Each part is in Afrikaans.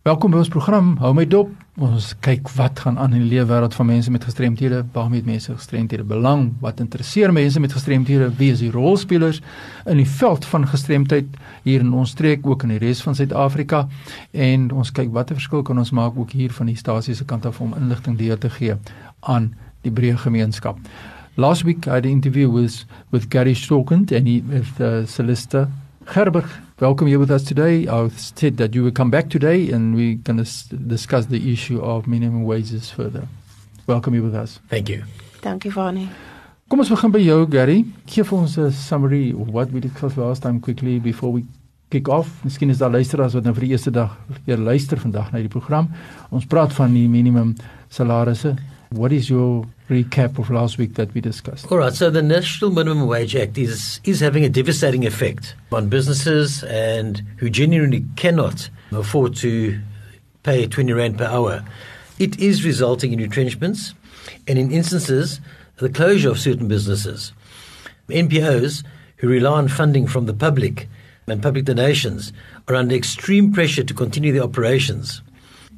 Welkom by ons program Hou my dop. Ons kyk wat gaan aan in die lewe wêreld van mense met gestremthede, waarmee het mense gestremthede belang, wat interesseer mense met gestremthede, wie is die rolspelers in die veld van gestremdheid hier in ons streek ook in die res van Suid-Afrika en ons kyk watter verskil kan ons maak ook hier van die stasie se kant af om inligting deur te gee aan die breë gemeenskap. Last week I had an interview with with Gary Stokent and he with uh, Celeste Gerber, welcome you with us today. I said that you will come back today and we're going to discuss the issue of minimum wages further. Welcome you with us. Thank you. Dankie Fani. Kom ons begin by jou Gary. Gee vir ons 'n summary of what we discussed last time quickly before we kick off. Miskien is daar luisteraars wat nou vir die eerste dag hier luister vandag na die program. Ons praat van die minimum salarisse. What is your recap of last week that we discussed? All right, so the National Minimum Wage Act is is having a devastating effect on businesses and who genuinely cannot afford to pay 20 rand per hour. It is resulting in retrenchments and in instances the closure of certain businesses. NPOs who rely on funding from the public and public donations are under extreme pressure to continue their operations.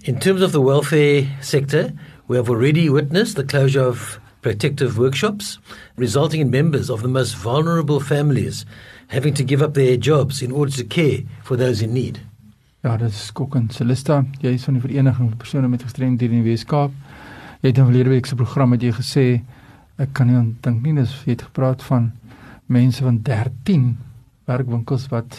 In terms of the welfare sector, we have already witnessed the closure of protective workshops, resulting in members of the most vulnerable families having to give up their jobs in order to care for those in need. Ja, dit is skokkend. Celesta, jy is van die vereniging van persone met gestremdhede in die Weskaap. Jy het in verlede week se program het jy gesê ek kan nie dink nie dis jy het gepraat van mense van 13 werkwinkels wat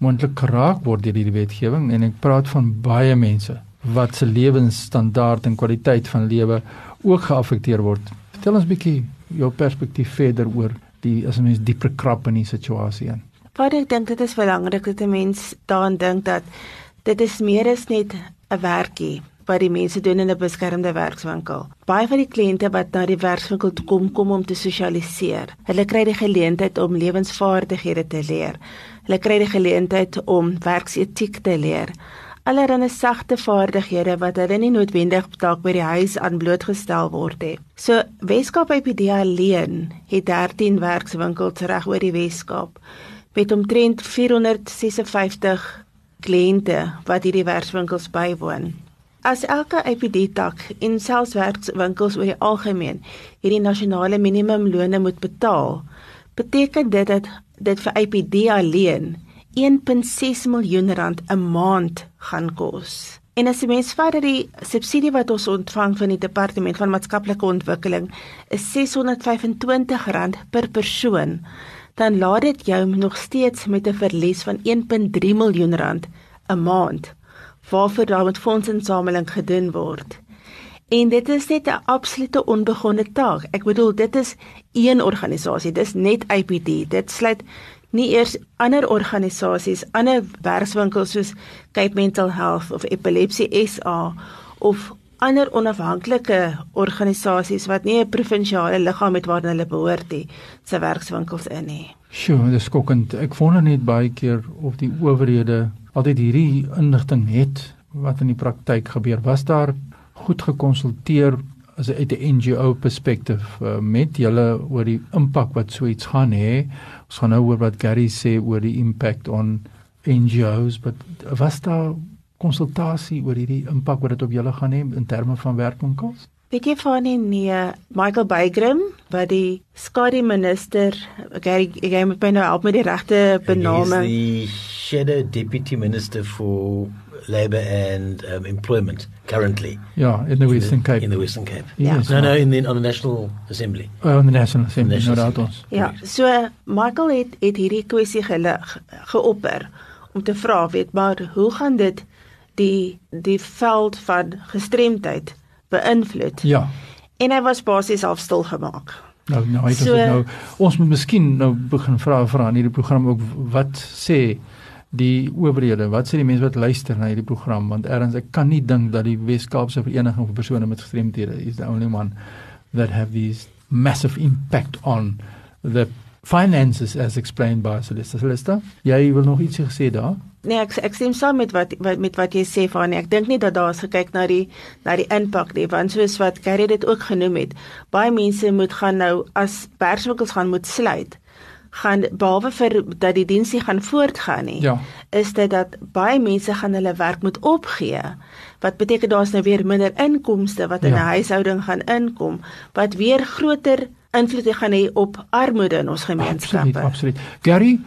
moontlik geraak word deur hierdie wetgewing en ek praat van baie mense wat se lewensstandaard en kwaliteit van lewe ook geaffekteer word. Vertel ons 'n bietjie jou perspektief verder oor die as 'n mens dieper krap in die situasie in. Wat ek dink dit is belangrik dat 'n mens daaraan dink dat dit is meer as net 'n werkie wat die mense doen in 'n beskermde werkswinkel. Baie van die kliënte wat na die werkswinkel kom kom om te sosialiseer. Hulle kry die geleentheid om lewensvaardighede te leer. Hulle kry die geleentheid om werksetiek te leer allerlei sagte vaardighede wat hulle nie noodwendig dalk by die huis aan blootgestel word nie. So Weskaap IPD alleen het 13 werkswinkels reg oor die Weskaap met omtrent 456 kliënte wat hierdie werkswinkels bywoon. As elke IPD tak in selfs werkswinkels oor die algemeen hierdie nasionale minimumlone moet betaal, beteken dit dat dit vir IPD alleen 1.6 miljoen rand 'n maand gaan kos. En as jy mens vat dat die subsidie wat ons ontvang van die departement van maatskaplike ontwikkeling is R625 per persoon, dan laat dit jou nog steeds met 'n verlies van 1.3 miljoen rand 'n maand waarvoor daar met fondsinsameling gedoen word. En dit is net 'n absolute onbegonne taak. Ek bedoel dit is een organisasie, dis net IPD. Dit sluit nie eers ander organisasies, ander werkswinkels soos Cape Mental Health of Epilepsy SA of ander onafhanklike organisasies wat nie 'n provinsiale liggaam het waarna hulle behoort nie, se werkswinkels in nie. Sjoe, dis skokkend. Ek wonder net baie keer of die owerhede altyd hierdie inligting het wat in die praktyk gebeur. Was daar goed gekonsulteer as uit 'n NGO perspektief uh, met julle oor die impak wat so iets gaan hê? Ons gaan nou oor wat Gary sê oor die impact on NGOs, but was daar konsultasie oor hierdie impak wat dit op julle gaan hê in terme van werkwinkels? Weet jy van nie nee, Michael Bygrim wat die Skadi minister, Gary ek moet my nou help met die regte benaming. Die shadow deputy minister for Labour and um, Employment currently. Yeah, in the Western Cape. In the Western Cape. Yes. No, no, in the on the National Assembly. Oh, in the National Assembly. National no doubt ons. Ja, so Michael het het hierdie kwessie gelig geopper om te vra, weet maar, hoe gaan dit die die veld van gestremdheid beïnvloed? Ja. En hy was basies half stil gemaak. Nou nou, hy so, nou ons moet miskien nou begin vra vra in hierdie program ook wat sê die owerhede, wat sê die mense wat luister na hierdie program want erns ek kan nie dink dat die Wes-Kaapse vereniging vir persone met gestremthede is the only one that have these massive impact on the finances as explained by Celeste Celeste. Jy wil nog ietsie gesê daar? Nee, ek ek stem saam met wat, wat met wat jy sê van ek dink nie dat daar is gekyk na die na die impak nie want soos wat Gary dit ook genoem het, baie mense moet gaan nou as perswinkels gaan moet sluit gaan behalwe vir dat die diens nie gaan voortgaan nie. Ja. Is dit dat baie mense gaan hulle werk moet opgee. Wat beteken daar's nou weer minder inkomste wat in 'n Ja. huishouding gaan inkom wat weer groter invloed gaan hê op armoede in ons Absoluut, gemeenskappe. absoluut. Gary,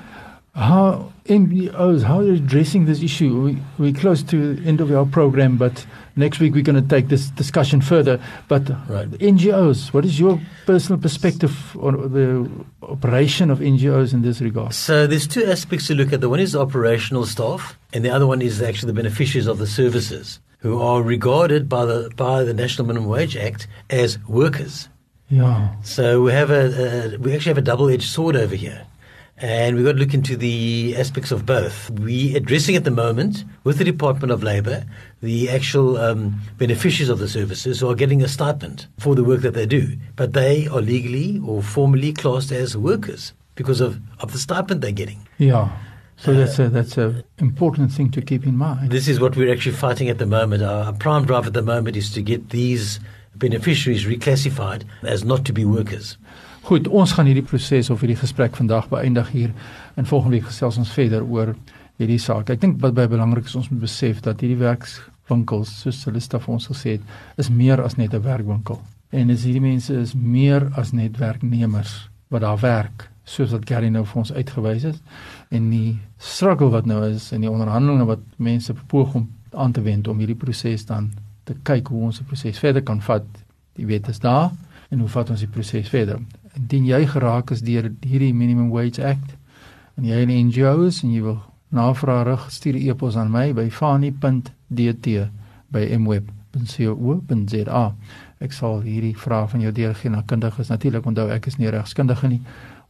how NGOs oh, how are you addressing this issue? We we're close to the end of our program, but next week we're going to take this discussion further. But Right. NGOs, what is your personal perspective on the operation of NGOs in this regard? So there's two aspects to look at. The one is the operational staff, and the other one is actually the beneficiaries of the services, who are regarded by the by the National Minimum Wage Act as workers. Yeah. So we have a, a we actually have a double-edged sword over here. And we've got to look into the aspects of both. We're addressing at the moment with the Department of Labour the actual um, beneficiaries of the services who are getting a stipend for the work that they do. But they are legally or formally classed as workers because of, of the stipend they're getting. Yeah. So that's a that's a important thing to keep in mind. This is what we're actually fighting at the moment. Our prime drive at the moment is to get these beneficiaries reclassified as not to be workers. Goed, ons gaan hierdie proses of hierdie gesprek vandag beëindig hier en volgende week gesels ons verder oor hierdie saak. Ek dink wat baie belangrik is ons moet besef dat hierdie werkswinkels soos Celesta vir ons gesê het, is meer as net 'n werkwinkel. En dis hierdie mense is meer as net werknemers wat daar werk, soos wat Gary nou vir ons uitgewys het. En die struggle wat nou is en die onderhandelinge wat mense poog om aan te wend om hierdie proses dan te kyk hoe ons die proses verder kan vat. Die wet is daar en hoe vat ons die proses verder? Indien jy geraak is deur hierdie Minimum Wage Act en jy 'n NGO is en jy wil navraag rig, stuur e-pos aan my by fani.dt by mweb.co.za. Ek sal hierdie vrae van jou deurgee na kundiges. Natuurlik onthou ek is nie regskundige nie.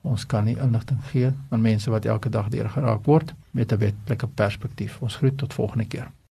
Ons kan nie inligting gee aan mense wat elke dag deur geraak word met 'n wetlike perspektief. Ons groet tot volgende keer.